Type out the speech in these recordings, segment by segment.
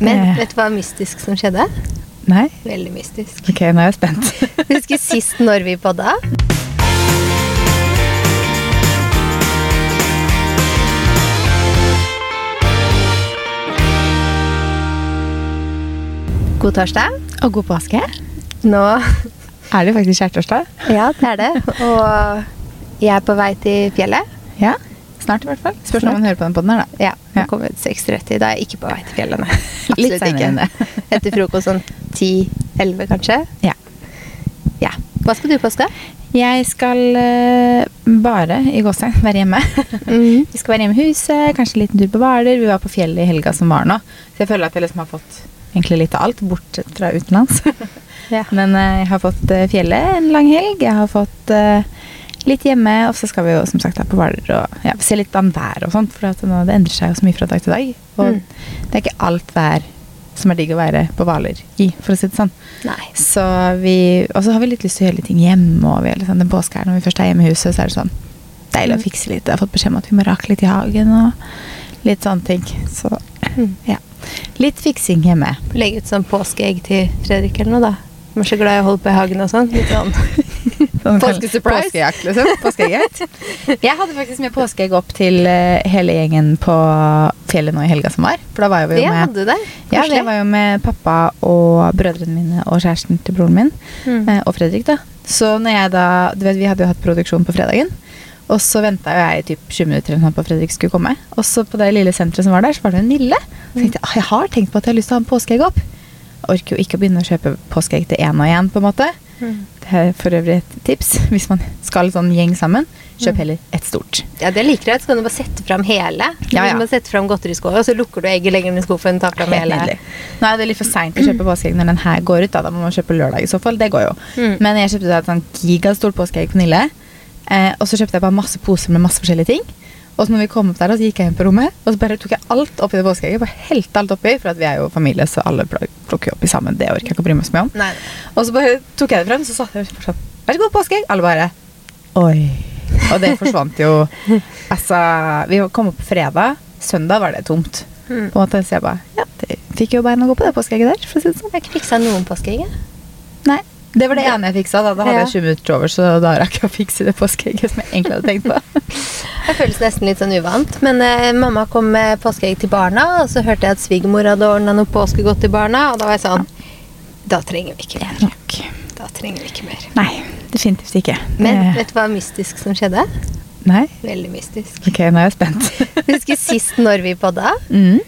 Men Eh. vet du hva mystisk som skjedde? Nei? Veldig mystisk. Ok, nå er jeg spent. Husker sist når vi podda? God torsdag. Og god påske. Nå Er det faktisk skjærtorsdag? Ja, det er det. Og jeg er på vei til fjellet. Ja. Snart, i hvert fall. Spørs når man hører på den podden her, da. Ja, Ja. jeg kommer 6.30. Da er jeg ikke på vei til fjellene. Litt det. Etter frokost sånn 10-11, kanskje. Ja. Ja. Hva skal du påske? Jeg skal uh, bare i gåstegn være hjemme. Mhm. Vi skal være hjemme i huset, kanskje en liten tur på Hvaler. Vi var på fjellet i helga som var nå. Så jeg føler at jeg liksom har fått egentlig litt av alt, bortsett fra utenlands. Ja. Men uh, jeg har fått uh, fjellet en lang helg. Jeg har fått litt hjemme, og så skal vi jo som sagt da på Hvaler og ja, se litt an været og sånt. For nå, det endrer seg jo så mye fra dag til dag. Og Mm. det er ikke alt vær som er digg å være på Hvaler i, for å si det sånn. Så vi, og så har vi litt lyst til å gjøre litt ting hjemme. Og vi er liksom, den påska her, når vi først er hjemme i huset, så er det sånn deilig Mm. å fikse litt. Jeg har fått beskjed om at vi må rake litt i hagen og litt sånne ting. Så Mm. ja. Litt fiksing hjemme. Legge ut sånn påskeegg til Fredrik eller noe, da. Han er så glad i å holde på i hagen og sånn. Litt sånn. Påskesurprise. Påskejakt, liksom. Påskeegg. Jeg hadde faktisk med påskeegg opp til eh, hele gjengen på fjellet nå i helga som var. For da var jo vi Det jo med hadde du det. Ja, det var jo med pappa og brødrene mine og kjæresten til broren min. Mm. eh, Og Fredrik, da. Så når jeg da Du vet, vi hadde jo hatt produksjon på fredagen. Og så venta jeg i typ 20 minutter eller på at Fredrik skulle komme. Og så på det lille senteret som var der, så var det en Nille. Så tenkte jeg «Ah, jeg har tenkt på at jeg har lyst til å ha en påskeegg opp. Orker jo ikke å begynne å kjøpe påskeegg til én og én, på en måte. Mm. Det er for øvrig et tips hvis man skal sånn gjeng sammen. Kjøp Mm. heller ett stort. Ja, det liker jeg. Så kan du bare sette fram hele. Ja, ja. Du må sette fram godteriskåla, og så lukker du egget lenger ned i skuffen. Tar fram hele. nydelig. Nå er det litt for seint å kjøpe påskeegg når den her går ut. Da, da må man kjøpe lørdag i så fall. Det går jo. Mm. Men jeg kjøpte et sånn gigastort påskeegg på Nille. Eh, og så kjøpte jeg bare masse poser med masse forskjellige ting. Og så når vi kom opp der, så gikk jeg inn på rommet, og så bare tok jeg alt oppi det påskeegget. Bare helte alt oppi, for vi er jo familie, så alle plukker oppi sammen. Det orker jeg ikke å bry meg så mye om. Nei. Og så bare tok jeg det frem, så satt jeg fortsatt Vær så god, påskeegg! Alle bare Oi. Og det forsvant jo. Altså, vi kom opp fredag. Søndag var det tomt. Mm. På en måte, så jeg bare Ja, det fikk jo beina gå på det påskeegget der, for å si det sånn. Jeg ikke fiksa noen påskeegg. Nei. Det var det ene jeg fiksa. Da, da hadde Ja. jeg 20 minutter over, så da rakk jeg å fikse det påskeegget som jeg egentlig hadde tenkt på. Det føles nesten litt sånn uvant. Men eh, mamma kom med påskeegg til barna, og så hørte jeg at svigermor hadde ordna noe påskegodt til barna, og da var jeg sånn Da trenger vi ikke mer. Da trenger vi ikke mer. Nei, definitivt ikke. Men vet du hva mystisk som skjedde? Nei? Veldig mystisk. Ok, nå er jeg spent. Husker sist når vi podda, mm.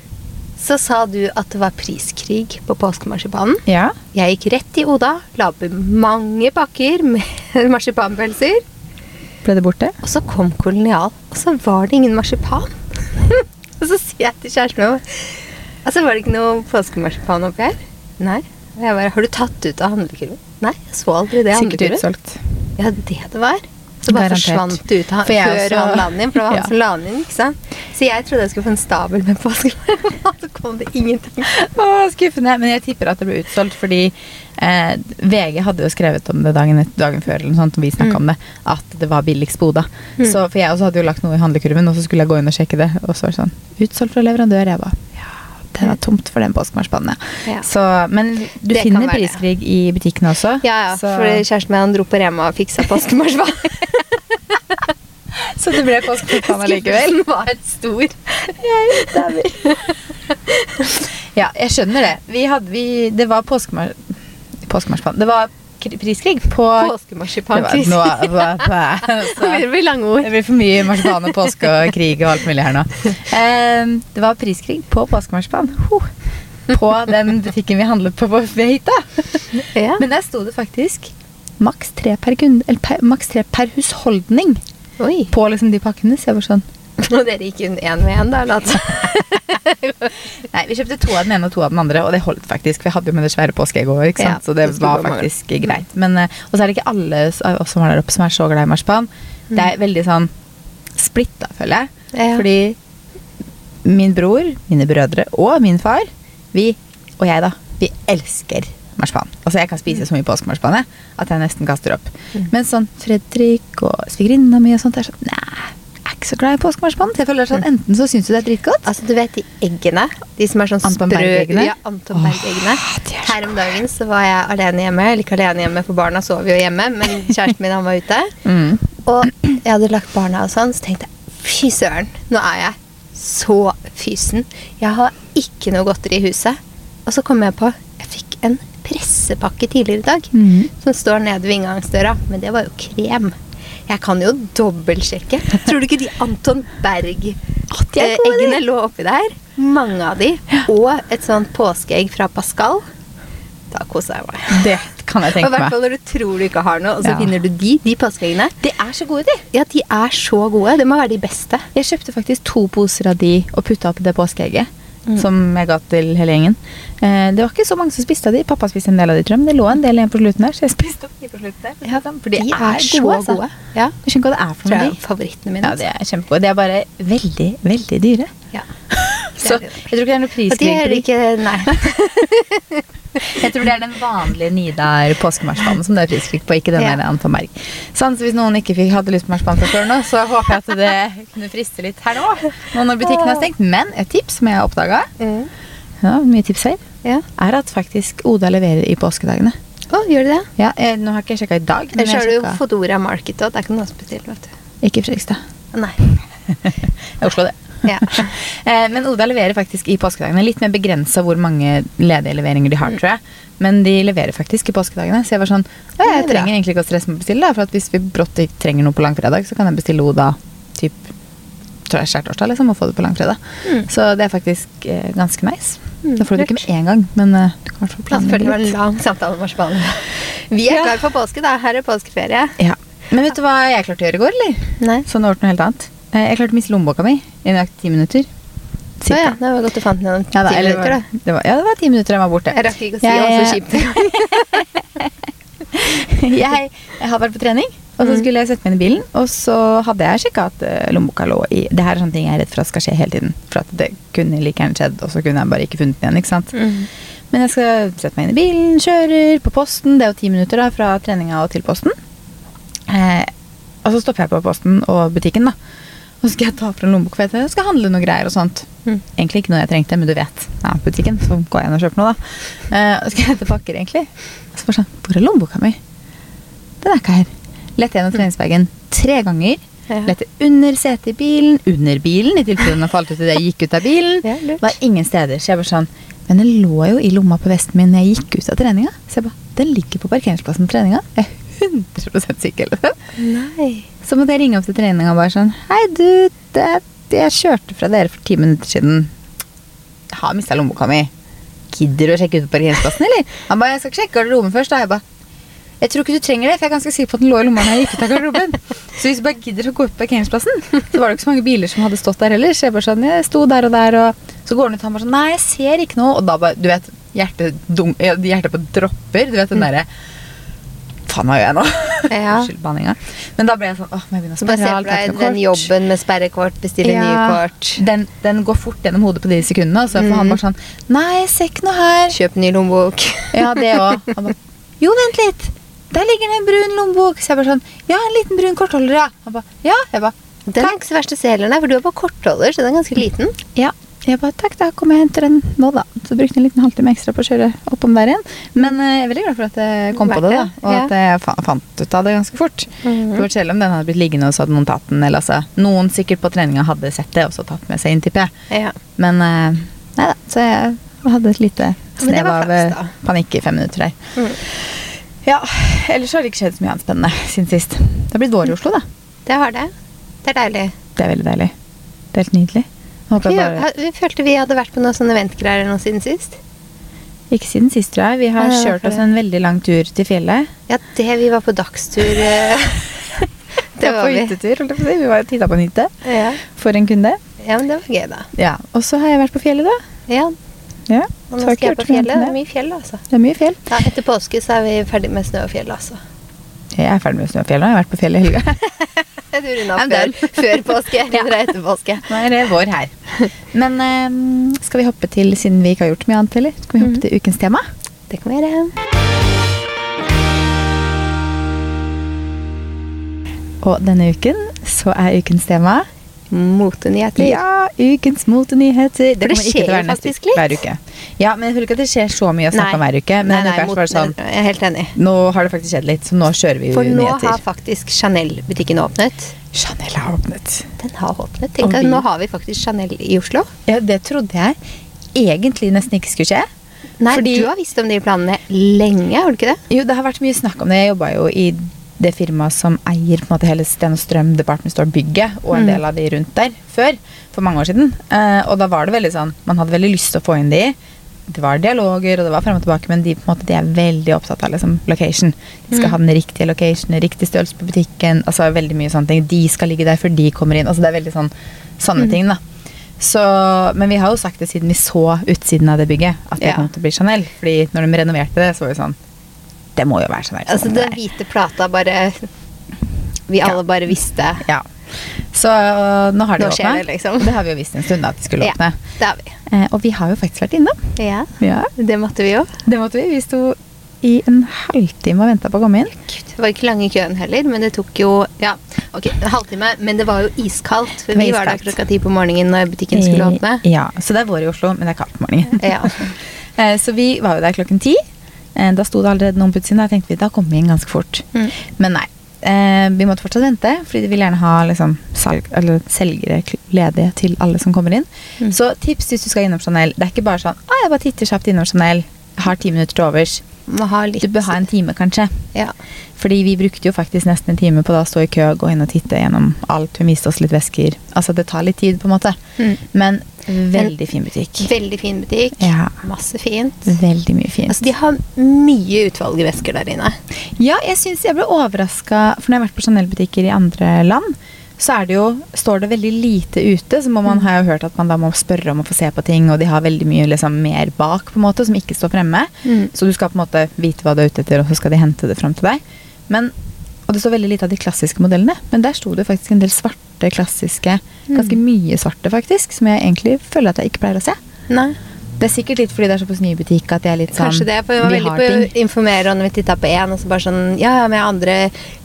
så sa du at det var priskrig på påskemarsipanen. Ja. Jeg gikk rett i Oda, la opp mange pakker med marsipanpølser. Ble det borte? Og så kom kolonial, og så var det ingen marsipan. og så sier jeg til kjæresten min Altså, var det ikke noe påskemarsipan oppi her? Nei. Og jeg bare Har du tatt ut av handlekurven? Nei, jeg så aldri det Sikkert utsolgt. Ja, det det var. Så bare Garantert. forsvant det ut før også- han la den inn. For det var han Ja. som la den inn, ikke sant. Så jeg trodde jeg skulle få en stabel med påskemarsipan, så kom det ingenting. Å, skuffende. Men jeg tipper at det ble utsolgt fordi eh, VG hadde jo skrevet om det dagen, dagen før, eller noe sånt, og vi snakka Mm. om det, at det var billigst Boda. Mm. Så, for jeg også hadde jo lagt noe i handlekurven, og så skulle jeg gå inn og sjekke det, og så var det sånn Utsolgt fra leverandør. Jeg bare Ja, det var tomt for den påskemarsipanen, ja. Så, men du Det finner priskrig i butikkene også. Ja, ja, for kjæresten min dro på Rema og fiksa påskemarsipan. så det ble påskemarsipan allikevel. Skuffelsen var stor. Ja, jeg skjønner det. Vi hadde, vi, det var påskemar. Det var priskrig på hva, Det blir lange ord. det blir for mye marsipan og påske og krig og alt mulig her nå. Um, det var priskrig på påskemarsipan. Huh. På den butikken vi handlet på på hytta. Ja. Men der sto det faktisk maks tre per, per, per husholdning Oi. på liksom de pakkene. Så jeg var sånn Og dere gikk inn én med én, da? Altså. Nei, vi kjøpte to av den ene og to av den andre, og det holdt faktisk. Vi hadde jo med det svære påskeegget òg, ikke. Ja, så det det var faktisk mange. greit. Men, eh, og så er det ikke alle av oss som var der oppe, som er så glad i marsipan. Det er veldig sånn splitta, føler jeg. Ja. Fordi min bror, mine brødre og min far, vi, og jeg da, vi elsker marsipan. Altså jeg kan spise så mye påskemarsipan at jeg nesten kaster opp. Mm. Men sånn Fredrik og svigerinna mi og sånt er sånn Nei, jeg er ikke så glad i påskemarsipan. Jeg føler sånn, Enten så syns du det er dritgodt. Altså, du vet de eggene? De som er sånn Anton sprø Berg-eggene? Ja, Anton Berg-eggene. er Her om dagen så var jeg alene hjemme. Eller ikke alene hjemme, for barna sov jo hjemme. Men kjæresten min han var ute. Mm. Og jeg hadde lagt barna og sånn, så tenkte jeg fy søren, nå er jeg så fysen. Jeg har ikke noe godteri i huset. Og så kom jeg på jeg fikk en pressepakke tidligere i dag mm. som står nede ved inngangsdøra. Men det var jo krem. Jeg kan jo dobbeltsjekke. Tror du ikke de Anton er Berg-eggene lå oppi der? Mange av de. Og et sånt påskeegg fra Pascal. Da koser jeg meg. Det kan jeg Og i tenke hvert meg. fall når du tror du ikke har noe, og så Ja. finner du de, de påskeeggene. De er så gode, de. Ja, de er så gode. Det må være de beste. Jeg kjøpte faktisk to poser av de og putta oppi det påskeegget. Mm. Som jeg ga til hele gjengen. Eh, det var ikke så mange som spiste av de. Pappa spiste en del av de, tror jeg. Men det lå en del igjen på slutten der, så jeg spiste opp de på slutten der. Ja, for de, de er, så gode, altså. gode. Ja. Jeg skjønner hva det er for noe. de. er favorittene mine. Ja, de er kjempegode. De er bare veldig, veldig dyre. Ja. Så er jeg tror ikke det er noe Og de er ikke Nei. Jeg tror det er den vanlige Nidar påskemarsipanen som det er priskrig på, ikke den Ja. Anton Berg. Sånn, så hvis noen ikke fikk, hadde lyst på marsipan fra før nå, så håper jeg at det kunne friste litt her nå. Nå når butikken er stengt. Men et tips som jeg har oppdaga, Mm. ja, mye tips her, Ja. er at faktisk Oda leverer i påskedagene. Å, gjør de det? Ja, jeg, nå har ikke jeg sjekka i dag, men Ellers har du jo Fodora Market òg. Der kan du også bestille, vet du. ikke i Fredrikstad. Nei. Oslo, det. Ja. Eh, Men Oda leverer faktisk i påskedagene. Litt mer begrensa hvor mange ledige leveringer de har, tror jeg. Men de leverer faktisk i påskedagene. Så jeg var sånn «Ja, Jeg Det er trenger egentlig ikke å stresse med å bestille, for hvis vi brått ikke trenger noe på langfredag, så kan jeg bestille Oda typ tror jeg skjærtorsdag liksom, og få det på langfredag. Mm. Så det er faktisk eh, ganske nice. Mm, Da får du det ikke med en gang, men uh, du kan i hvert fall Da føler det var en lang samtale om marsipanen. Vi er Ja. klar for påske, da. Her er påskeferie. Ja. Men vet du hva jeg klarte å gjøre i går, eller? Nei. Sånn over til noe helt annet. Eh, Jeg klarte å miste lommeboka mi i nøyaktig ti minutter. Så ja, det var godt du fant den ti Ja, da, eller, minutter, da. det var, ja, det var ti minutter jeg var borte. Jeg rakk ikke å si Jeg- hva så kjipt jeg, jeg har vært på trening, og så Mm. skulle jeg sette meg inn i bilen. Og så hadde jeg sjekka at eh, lommeboka lå i Det her er sånne ting jeg er redd for at skal skje hele tiden. For at det kunne like gjerne skjedd, og så kunne jeg bare ikke funnet den igjen. ikke sant? Mm. Men jeg skal sette meg inn i bilen, kjører på posten. Det er jo ti minutter da, fra treninga og til posten. Eh, og så stopper jeg på posten og butikken, da. Så skal jeg ta fra lommeboka, for jeg skal handle noe greier og sånt. Mm. Egentlig ikke noe jeg trengte, men du vet. Ja, butikken, så går jeg inn og kjøper noe, da. Uh, skal jeg hente pakker, egentlig. Så bare sånn, hvor er lommeboka mi? Den er ikke her. Lette gjennom treningsbagen tre ganger. Ja. Lette under setet i bilen, under bilen, i tilfelle den falt ut idet jeg gikk ut av bilen. Ja, lurt. Var ingen steder. Så jeg bare sånn Men den lå jo i lomma på vesten min når jeg gikk ut av treninga. Så jeg bare Den ligger på parkeringsplassen på treninga. Jeg 100 sikker. Liksom. Nei. Så måtte jeg ringe opp til treninga og bare sånn Hei, du, det, jeg kjørte fra dere for ti minutter siden. Jeg har mista lommeboka mi. Gidder du å sjekke ut på parkeringsplassen, eller? Han bare Jeg skal sjekke garderoben først. Da jeg bare jeg tror ikke du trenger det, for jeg er ganske sikker på at den lå i lomma når jeg gikk ut av garderoben. Så hvis du bare gidder å gå ut på parkeringsplassen, så var det ikke så mange biler som hadde stått der heller. Så jeg bare sånn, jeg sto der og der, og så går han ut og han bare sånn Nei, jeg ser ikke noe. Og da bare, du vet, hjertet, dum, hjertet på dropper. Du vet den derre Faen, meg gjør jeg nå? Ja. Men da ble jeg sånn Åh, må jeg begynne å sperre alt? har deg den jobben med sperrekort, bestille nye kort. Den, den går fort gjennom hodet på de sekundene. Og så mm. han Mhm. bare sånn Nei, jeg ser ikke noe her. Kjøp ny lommebok. Ja, det òg. Jo, vent litt. Der ligger det en brun lommebok. Så jeg bare sånn Ja, en liten brun kortholder, ja. Han ba, Ja. Jeg ba, Den er ikke så verst å se heller, nei, for du er på kortholder, så den er ganske liten. Ja. Jeg bare takk, da kommer jeg og henter den nå, da. Så brukte jeg en liten halvtime ekstra på å kjøre oppom der igjen. Men eh, jeg er veldig glad for at jeg kom på det, da. Og at jeg fant ut av det ganske fort. Mm -hmm. Selv om den hadde blitt liggende og så tatt den. Eller altså, noen sikkert på treninga hadde sett det og så tatt med seg inn, tipper jeg. Ja. Men eh, nei da. Så jeg hadde et lite snev av eh, panikk i fem minutter der. Mm. Ja, ellers har det ikke skjedd så mye annet spennende siden sist. Det har blitt vår i Oslo, da. Det har det. Det er deilig. Det er veldig deilig. Det er helt nydelig. Vi, bare, vi følte vi hadde vært på noen sånne eventgreier nå siden sist. ikke siden sist, tror jeg. Vi har ja, kjørt oss en veldig lang tur til fjellet. Ja, det vi var på dagstur eh, Det var vi. hyttetur. Vi var og titta på en hytte Ja. for en kunde. ja, men det var gøy, da. Ja, Og så har jeg vært på fjellet, da. Ja, Ja, og nå skal jeg på fjellet. Det er mye fjell, altså. Det er mye fjell. Ja, etter påske så er vi ferdig med snø og fjell, altså. Jeg er ferdig med snø og fjell nå. Jeg har vært på fjellet i helga. Jeg tror hun har før, før påske. Eller etter påske. Nå er det vår her. Men um, skal vi hoppe til, siden vi ikke har gjort mye annet eller? skal vi hoppe mm. til ukens tema? Det kan vi gjøre. Og denne uken så er ukens tema motenyheter. Ja, ukens motenyheter. For det skjer jo faktisk litt. Uke. Ja, men jeg føler ikke at det skjer så mye å snakke om hver uke. Men nei, nei, uka så sånn jeg er helt enig. Nå har det faktisk skjedd litt, så nå kjører vi For nå nyheter. har faktisk Chanel-butikken åpnet. Chanel har åpnet. Den har åpnet. Tenk at nå har vi faktisk Chanel i Oslo. Ja, det trodde jeg egentlig nesten ikke skulle skje. Nei, Fordi- du har visst om de planene lenge, har du ikke det? Jo, det har vært mye snakk om det. Jeg jobba jo i det firmaet som eier på en måte hele Sten og Strøm Department Store-bygget, og en Mm. del av de rundt der, før. For mange år siden. Eh, og da var det veldig sånn Man hadde veldig lyst til å få inn de. Det var dialoger, og det var frem og tilbake, men de, på en måte, de er veldig opptatt av liksom, location. De skal Mm. ha den riktige location, riktig størrelse på butikken. altså veldig mye sånne ting. De skal ligge der før de kommer inn. altså Det er veldig sånn sånne Mm. ting, da. Så, men vi har jo sagt det siden vi så utsiden av det bygget, at det Ja. kom til å bli Chanel. Fordi når de renoverte det, så var det sånn Det må jo være sånn. Altså, sånn den hvite plata bare Vi Ja. alle bare visste. Ja. Så øh, nå har de åpna. det, liksom. Det har vi jo visst en stund at de skulle Ja, åpne. det har vi. Eh, og vi har jo faktisk vært innom. Ja, Ja, det måtte vi jo. Det måtte vi. Vi sto i en halvtime og venta på å komme inn. Gud, det var ikke lang i køen heller, men det tok jo Ja, ok, en halvtime, men det var jo iskaldt. For var vi var der klokka ti på morgenen når butikken skulle åpne. Eh, Ja, Så det er vår i Oslo, men det er kaldt på morgenen. Ja. Eh, så vi var jo der klokken ti. Eh, Da sto det allerede noen på utsiden. Da tenkte vi da kommer vi inn ganske fort. Mm. Men nei. Eh, vi måtte fortsatt vente, fordi de vil gjerne ha liksom, salg, eller selgere ledige til alle som kommer inn. Mm. Så tips hvis du skal innom Chanel. Det er ikke bare sånn ah, jeg bare titter kjapt innom Chanel. Har ti minutter til overs. Må ha litt Du bør ha en time, kanskje. Ja. Fordi vi brukte jo faktisk nesten en time på da å stå i kø, og gå inn og titte gjennom alt. Hun viste oss litt vesker. Altså det tar litt tid, på en måte. Mm. Men veldig fin butikk. Veldig fin butikk. Ja. Masse fint. Veldig mye fint. Altså, de har mye utvalg i vesker der inne. Ja, jeg synes jeg ble overraska, for når jeg har vært på Chanel-butikker i andre land, så er det jo, står det veldig lite ute. Så må man, har jeg hørt at man da må spørre om å få se på ting, og de har veldig mye liksom, mer bak, på en måte, som ikke står fremme. Mm. Så du skal på en måte vite hva du er ute etter, og så skal de hente det fram til deg. Men, og det står veldig lite av de klassiske modellene, men der sto det faktisk en del svarte, klassiske, ganske Mm. mye svarte faktisk, som jeg egentlig føler at jeg ikke pleier å se. Nei, Det er sikkert litt fordi det er såpass ny butikk at jeg er litt sånn kanskje det. For vi var veldig på å informere når vi titta på én, og så bare sånn Ja, ja, med andre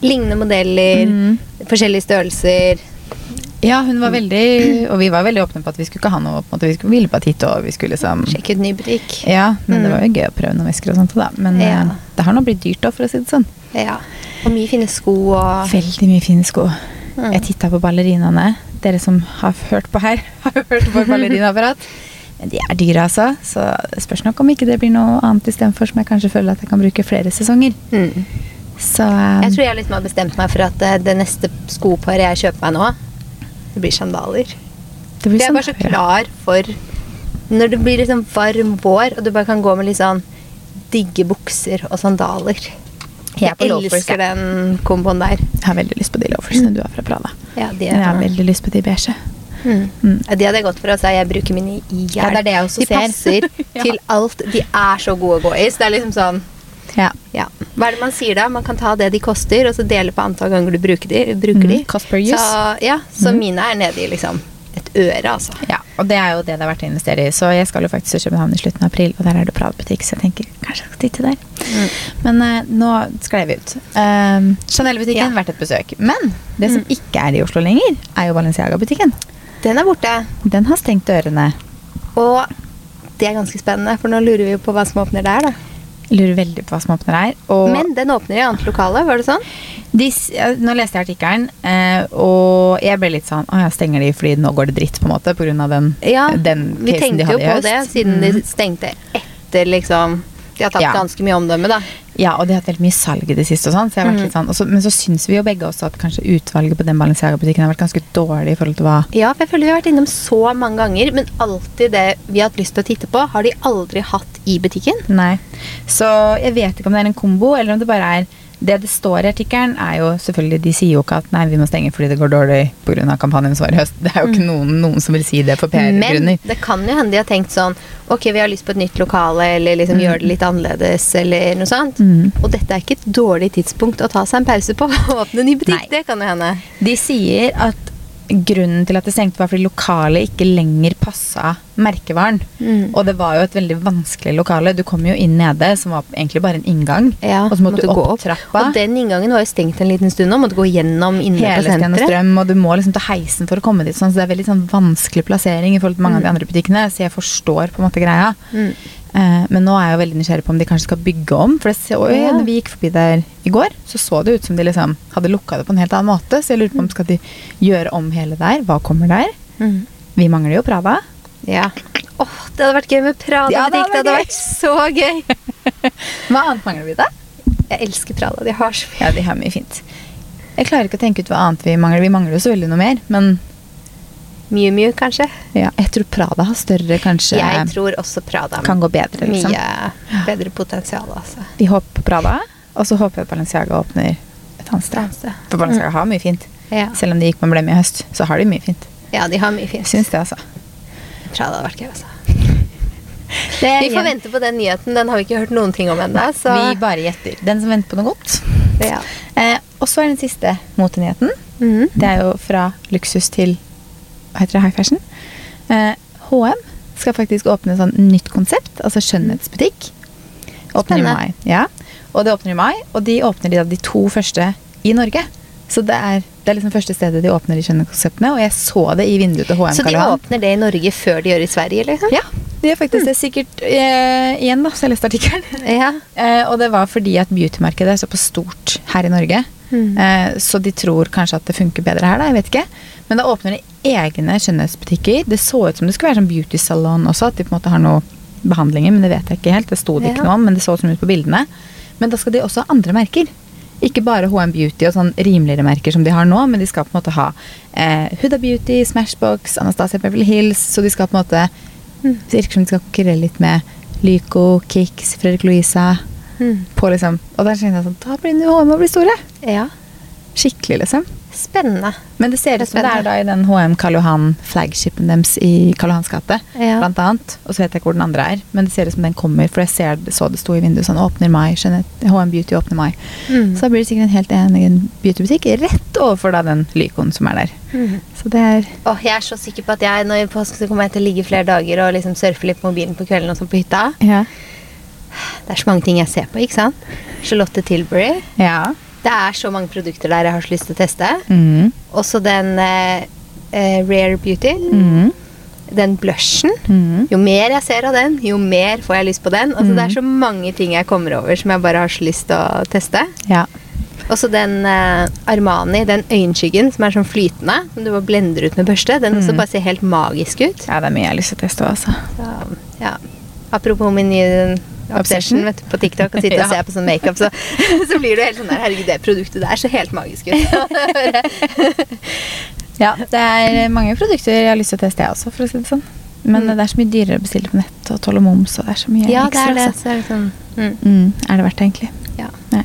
lignende modeller, mm. forskjellige størrelser. Ja, hun var veldig Og vi var veldig åpne på at vi skulle ikke ha noe på en måte, Vi skulle ville bare titte, og vi skulle liksom Sjekke ut ny butikk. Ja, men det Mm. var jo gøy å prøve noen vesker og sånt da. Men Ja. eh, det har nå blitt dyrt da, for å si det sånn. Ja. Og mye fine sko og Veldig mye fine sko. Mm. Jeg titta på ballerinaene. Dere som har hørt på her, har hørt på ballerinaapparat. Men de er dyre, altså. Så det spørs nok om ikke det blir noe annet istedenfor som jeg kanskje føler at jeg kan bruke flere sesonger. mm. Så um, Jeg tror jeg liksom har bestemt meg for at eh, det neste skoparet jeg kjøper meg nå, det blir sandaler. det blir Jeg er bare så klar for når det blir liksom varm vår, og du bare kan gå med litt sånn digge bukser og sandaler. Jeg Jeg elsker den komboen der. Jeg har veldig lyst på de loafersene du har fra Prada. Ja, de, er, jeg har veldig lyst på de beige. Mm. Mm. Ja, de hadde jeg gått for. Altså, jeg bruker mine i hjel. Ja, det er det jeg også de ser. passer Ja. til alt. De er så gode å gå i. Så det er liksom sånn Ja. ja. Hva er det man sier da? Man kan ta det de koster, og så dele på antall ganger du bruker de. Bruker de. Mm, use. Så, ja, så Mm. mine er nede i liksom et øre, altså. Ja, og det er jo det det er verdt å investere i. Så jeg skal jo faktisk til København i slutten av april, og der er det Prada-butikk, så jeg tenker kanskje jeg skal titte der. Mm. Men uh, nå sklei vi ut. Uh, Chanel-butikken, Ja. verdt et besøk. Men det som Mm. ikke er i Oslo lenger, er jo Balenciaga-butikken. Den er borte. Den har stengt dørene. Og det er ganske spennende, for nå lurer vi jo på hva som åpner der, da. Lurer veldig på hva som åpner her. Men den åpner i annet lokale, var det sånn? de, nå leste jeg artikkelen, eh, og jeg ble litt sånn Å ja, stenger de fordi nå går det dritt, på en måte, pga. den, Ja, den casen de hadde gjøst Vi tenkte jo på det, siden de Mm. stengte etter liksom De har tatt Ja. ganske mye omdømme, da. Ja, og de har hatt veldig mye salg i det siste og sånn, så litt sånn. og så- men så syns vi jo begge også at kanskje utvalget på den Balenciaga-butikken har vært ganske dårlig i forhold til hva Ja, for jeg føler vi har vært innom så mange ganger, men alltid det vi har hatt lyst til å titte på, har de aldri hatt i butikken. Nei. Så jeg vet ikke om det er en kombo, eller om det bare er Det det står i artikkelen, er jo selvfølgelig De sier jo ikke at nei, vi må stenge fordi det går dårlig pga. kampanjen som var i høst. Det er jo ikke noen, noen som vil si det for PR-grunner. Men det kan jo hende de har tenkt sånn Ok, vi har lyst på et nytt lokale, eller liksom Mm. gjøre det litt annerledes, eller noe sånt. Mm. Og dette er ikke et dårlig tidspunkt å ta seg en pause på. Å åpne ny butikk, Nei. det kan jo hende. De sier at grunnen til at det stengte, var fordi lokalet ikke lenger passa merkevaren. Mm. Og det var jo et veldig vanskelig lokale. Du kom jo inn nede, som var egentlig bare en inngang. Ja, og så måtte, du gå opp, trappa. Og den inngangen var jo stengt en liten stund nå. Måtte gå gjennom inne på Hele og senteret. Strøm, og du må liksom ta heisen for å komme dit. Sånn, så det er veldig sånn vanskelig plassering i forhold til mange av de andre butikkene. Så jeg forstår på en måte greia. Mm. Eh, men nå er jeg jo veldig nysgjerrig på om de kanskje skal bygge om. For det oi, Ja. når vi gikk forbi der i går, så så det ut som de liksom hadde lukka det på en helt annen måte. Så jeg lurer på om skal de gjøre om hele der. Hva kommer der? Mm. Vi mangler jo Prada. Ja. Åh, det hadde vært gøy med Prada-butikk. Ja, det hadde vært vært så gøy. Hva annet mangler vi da? Jeg elsker Prada. De har så mye. Ja, de har mye fint. Jeg klarer ikke å tenke ut hva annet vi mangler. Vi mangler jo så veldig noe mer, men Mye, mye, kanskje. ja, jeg tror Prada har større, kanskje Jeg tror også Prada kan gå bedre, liksom. mye bedre potensial, altså. Vi håper på Prada, og så håper jeg Balenciaga åpner et annet sted. For Balenciaga har mye fint. Ja. Selv om de gikk med blemme i høst, så har de mye fint. ja, de har mye fint. syns det, altså. Prada hadde vært gøy, altså. Vi får vente på den nyheten. Den har vi ikke hørt noen ting om ennå. Så Vi bare gjetter. Den som venter på noe godt. ja. Eh, og så er den siste motenyheten. Mhm. Det er jo fra luksus til hva heter det, high fashion. Eh, HM skal faktisk åpne sånn nytt konsept, altså skjønnhetsbutikk. Åpner i mai. Ja. Og det åpner i mai, og de åpner de, da, de to første i Norge. Så det er, det er liksom første stedet de åpner de skjønnhetskonseptene, og jeg så det i vinduet til HM Så de åpner det i Norge før de gjør det i Sverige, liksom? Ja, de gjør faktisk det. Sikkert eh, igjen, da, så jeg leste artikkelen. Ja. Eh, og det var fordi at beautymarkedet er såpass stort her i Norge. Mm. Eh, så de tror kanskje at det funker bedre her, da. Jeg vet ikke. Men da åpner de egne skjønnhetsbutikker. Det så ut som det skulle være sånn beauty salon også, at de på en måte har noe behandlinger, men det vet jeg ikke helt. Det sto det ikke Ja. noe om, men det så ut som ut på bildene. Men da skal de også ha andre merker. Ikke bare HM Beauty og sånn rimeligere merker som de har nå, men de skal på en måte ha eh, Huda Beauty, Smashbox, Anastasia Beverly Hills, så de skal på en måte Mm. Det virker som de skal konkurrere litt med Lyco, Kix, Fredrik Louisa. Mm. På liksom, og da tenkte jeg sånn, da blir HM å bli store. ja. Skikkelig, liksom. Spennende. Men det ser Det er ut som det er da i den HM Karl Johan flagshipen deres i Karl Johans gate, Ja. blant annet. Og så vet jeg ikke hvor den andre er, men det ser ut som den kommer, for jeg ser, så det sto i vinduet sånn, åpner mai, skjønner, HM Beauty åpner mai. Mm. Så da blir det sikkert en helt egen beautybutikk rett overfor da den Lycoen som er der. Mm. Så det er, Åh, jeg er så sikker på at jeg når i påsken kommer jeg til å ligge flere dager og liksom surfe litt på mobilen på kvelden og sånn på hytta. ja. Det er så mange ting jeg ser på, ikke sant? Charlotte Tilbury. Ja. Det er så mange produkter der jeg har så lyst til å teste. Mm. Også den eh, eh, Rare Beauty. Mm. Den blushen. Mm. Jo mer jeg ser av den, jo mer får jeg lyst på den. Altså, Mm. Det er så mange ting jeg kommer over som jeg bare har så lyst til å teste. Ja. Også den eh, Armani, den øyenskyggen som er sånn flytende, som du bare blender ut med børste. Den også Mm. bare ser helt magisk ut. ja, det er mye jeg har lyst til å teste også. altså. ja. Apropos min nye obsession vet du, på TikTok og sitte og se på sånn makeup, så, så blir du helt sånn der Herregud, det produktet der ser helt magisk ut. Ja, det er mange produkter jeg har lyst til å teste, jeg også, for å si det sånn. Men Mm. det er så mye dyrere å bestille på nett og toll og moms, og det er så mye ja, det er det. altså. Så er det sånn mm. Mm, er det verdt det, egentlig? Ja. Nei.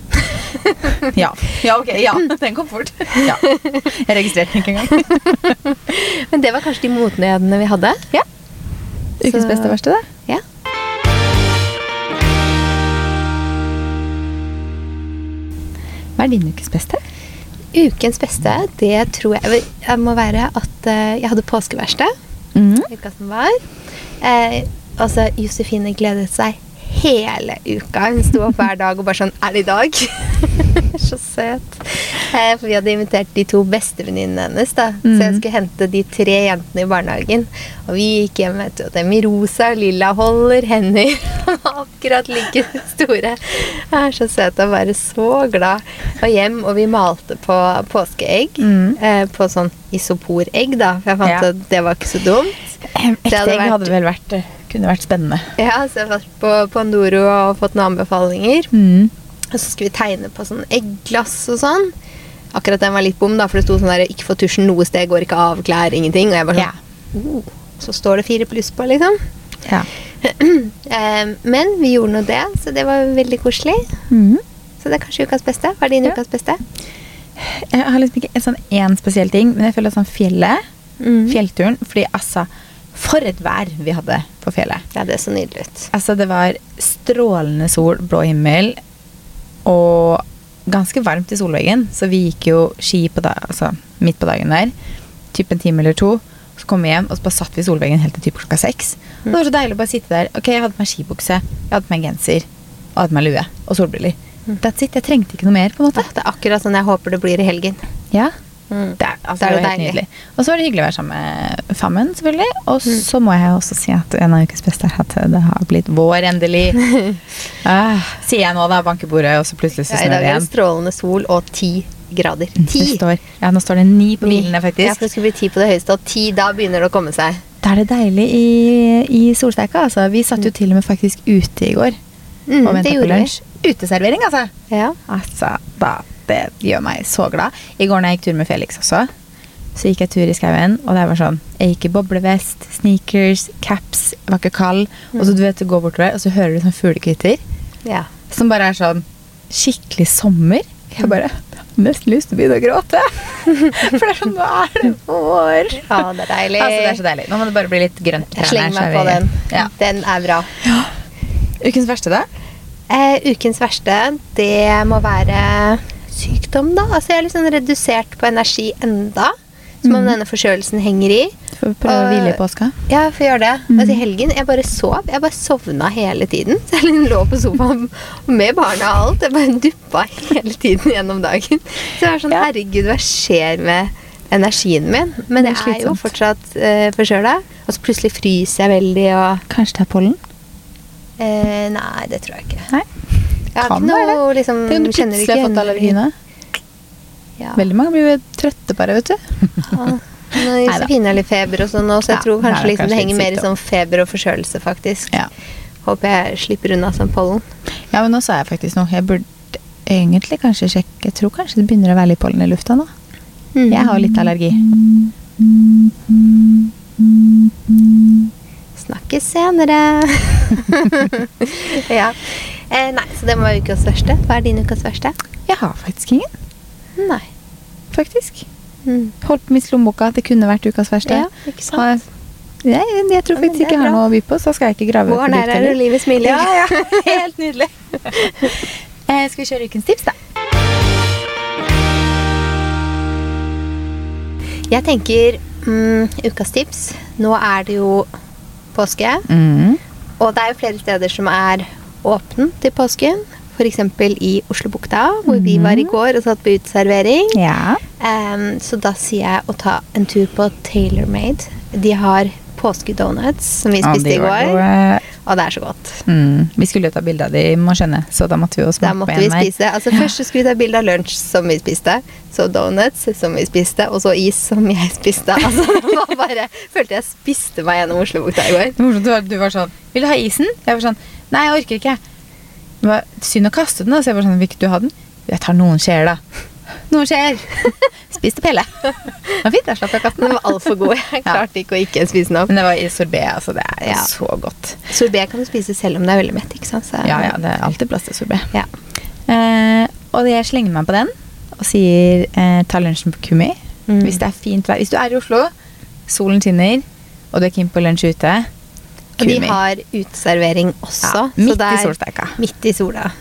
ja. ja, ok. Ja, den kom fort. Ja. Jeg registrerte den ikke engang. Men det var kanskje de motnøyene vi hadde. Ja. Ukens beste og verste, det. Hva er din ukes beste? Ukens beste, det tror jeg, jeg må være at eh, jeg hadde påskeverksted. Mm. uka som var. Eh, altså, Josefine gledet seg hele uka. Hun sto opp hver dag og bare sånn Er det i dag? så søt. Eh, for vi hadde invitert de to bestevenninnene hennes. da Så jeg Mm. skulle hente de tre jentene i barnehagen. Og vi gikk hjem vet du, og dem i rosa og lilla holder hender. Akkurat like store. Jeg er så søt og bare så glad. Og hjem, og vi malte på påskeegg. Mm. Eh, på sånn isoporegg, da. For jeg fant Ja. at det var ikke så dumt. Ekte hadde egg vært- hadde vel vært eh, kunne vært spennende. Ja, så jeg har vært på Pandoro og fått noen anbefalinger. Mm. Og så skulle vi tegne på sånn egglass og sånn. Akkurat den var litt bom, da, for det sto sånn der 'ikke få tusjen noe sted, går ikke av, klær, ingenting'. Og jeg bare sånn sånn oh, Så står det fire pluss på, liksom. ja. Eh, men vi gjorde nå det, så det var veldig koselig. Mm. Så det er kanskje ukas beste. Hva er din Ja. ukas beste? Jeg har liksom ikke en sånn én spesiell ting, men jeg føler sånn fjellet, Mm. fjellturen Fordi altså, for et vær vi hadde på fjellet. Ja, det er så nydelig ut. Altså, det var strålende sol, blå himmel, og ganske varmt i solveggen, så vi gikk jo ski på da, altså, midt på dagen der. typ en time eller to. Så kom vi hjem, og så bare satt vi i solveggen helt til typ klokka seks. Mm. det var så deilig å bare sitte der. Ok, Jeg hadde på meg skibukse, jeg hadde på meg genser, og hadde på meg lue og solbriller. That's it. Jeg trengte ikke noe mer, på en måte. Det er akkurat sånn jeg håper det blir i helgen. Ja, Mm. det altså, det det var helt nydelig. Og så var det hyggelig å være sammen med fammen, selvfølgelig. Og så må jeg også si at en av ukens beste er at det har blitt vår, endelig. ah, sier jeg nå, da. Banker bordet, og så plutselig så Ja, I dag det er det igjen. strålende sol og ti grader. Ti! Står, ja, nå står det ni på bilene, bilene, Ja, faktisk. for det skulle bli ti på det høyeste, og ti da begynner det å komme seg. Da er det deilig i, i solsteika. Altså. Vi satt jo til og med faktisk ute i går Mm, og venta på lunsj. Uteservering, altså. Ja. Altså, da, det gjør meg så glad. I går når jeg gikk tur med Felix også, så gikk jeg tur i skauen, og det var sånn Jeg gikk i boblevest, sneakers, caps, jeg var ikke kald. Og så du vet, du går bortover, og så hører du sånn fuglekvitter ja. som bare er sånn skikkelig sommer. Jeg bare nesten lyst til å begynne å gråte. For det er sånn Nå er det vår. Ja, det er deilig. Altså, det er så deilig. Nå må det bare bli litt grønt. er meg på den. Ja. Den er bra. Ukens verste, da? Eh, ukens verste, det må være sykdom, da. Altså, jeg er litt sånn redusert på energi enda. Som om Mhm. denne forkjølelsen henger i. Får å prøve å hvile i påska? Ja, jeg får gjøre det. Mm. Altså, I helgen jeg bare sov. Jeg bare sovna hele tiden. Så jeg liksom lå på sofaen med barna og alt. Jeg bare duppa hele tiden gjennom dagen. Så jeg var sånn Ja. Herregud, hva skjer med energien min? Men jeg er er jo fortsatt uh, forkjøla. Og så plutselig fryser jeg veldig og Kanskje det er pollen? eh, Nei, det tror jeg ikke. Nei. Jeg har Kan ikke være noe liksom Tenk om du kjenner plutselig har fått allergiene. Ja. Veldig mange blir jo trøtte bare, vet du. Ja. Nå finner jeg litt feber og sånn nå, så jeg Ja, tror det kanskje, liksom, kanskje det henger mer i sånn feber og forkjølelse, faktisk. Ja. Håper jeg slipper unna sånn pollen. ja, men nå sa jeg faktisk noe. Jeg burde egentlig kanskje sjekke Jeg tror kanskje det begynner å være litt pollen i lufta nå. Mm. Jeg har litt allergi. Snakkes senere. ja. Eh, nei, så det må være ukas verste. Hva er din ukas verste? Jeg har faktisk ingen. Nei. Faktisk. Mm. Holdt på mitt lommeboka. Det kunne vært ukas verste. Ja, ikke sant? Har- Jeg, jeg tror faktisk ja, ikke jeg har noe å by på, så skal jeg ikke grave Våren er her, og livet smiler. Ja, ja. Helt nydelig. eh, skal vi kjøre ukens tips, da? Jeg tenker mm, ukas tips. Nå er det jo påske. Mm. Og det er jo flere steder som er åpne til påsken. F.eks. i Oslobukta, hvor vi var i går og satt på uteservering. Ja. Um, så da sier jeg å ta en tur på TaylorMade. De har påskedonuts, som vi spiste i går. Og det er så godt. Mm. Vi skulle jo ta bilde av de, må skjønne, så da måtte vi jo smake på en spise. Altså Først skulle vi ta bilde av lunsj, som vi spiste. Så donuts, som vi spiste. Og så is, som jeg spiste. Altså bare, Følte jeg spiste meg gjennom Oslobukta i går. Var, du var sånn Vil du ha isen? Jeg var sånn Nei, jeg orker ikke. Det var synd å kaste den. da, Så jeg var sånn Vil ikke du ha den? Jeg tar noen skjeer, da. Noen skjeer. Spiste pelle. Det var fint. Jeg slapp å kaste Den var altfor god. Jeg klarte ikke å ikke spise den opp. Men det var i sorbet. Altså, det er Ja. så godt. Sorbet kan du spise selv om det er veldig mett. ikke sant? Så, Ja, ja, det er alltid plass til sorbet. Ja. Eh, og jeg slenger meg på den og sier eh, ta lunsjen på Kummi. Mm. Hvis det er fint vær. Hvis du er i Oslo, solen skinner, og du er keen på lunsj ute, Og de har uteservering også. Ja, så midt er, i er solsteika. Midt i sola.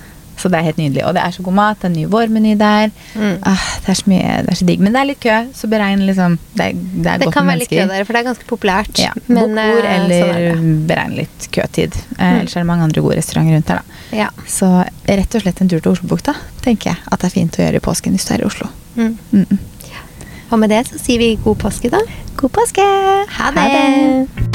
Så det er helt nydelig. Og det er så god mat. Det er en ny vårmeny der. Mm. Ah, det er så mye, det er så digg. Men det er litt kø, så beregn liksom Det er, det er Det godt kan med være litt kø der, for det er ganske populært. Ja, Men, Bok bord, eh, eller sånn er beregn litt køtid. Eh, Ellers er det mange andre gode restauranter rundt her, da. Ja. Så rett og slett en tur til Oslobukta tenker jeg at det er fint å gjøre i påsken hvis du er i Oslo. Mm. Mm -mm. Og med det så sier vi god påske, da. God påske! Ha det.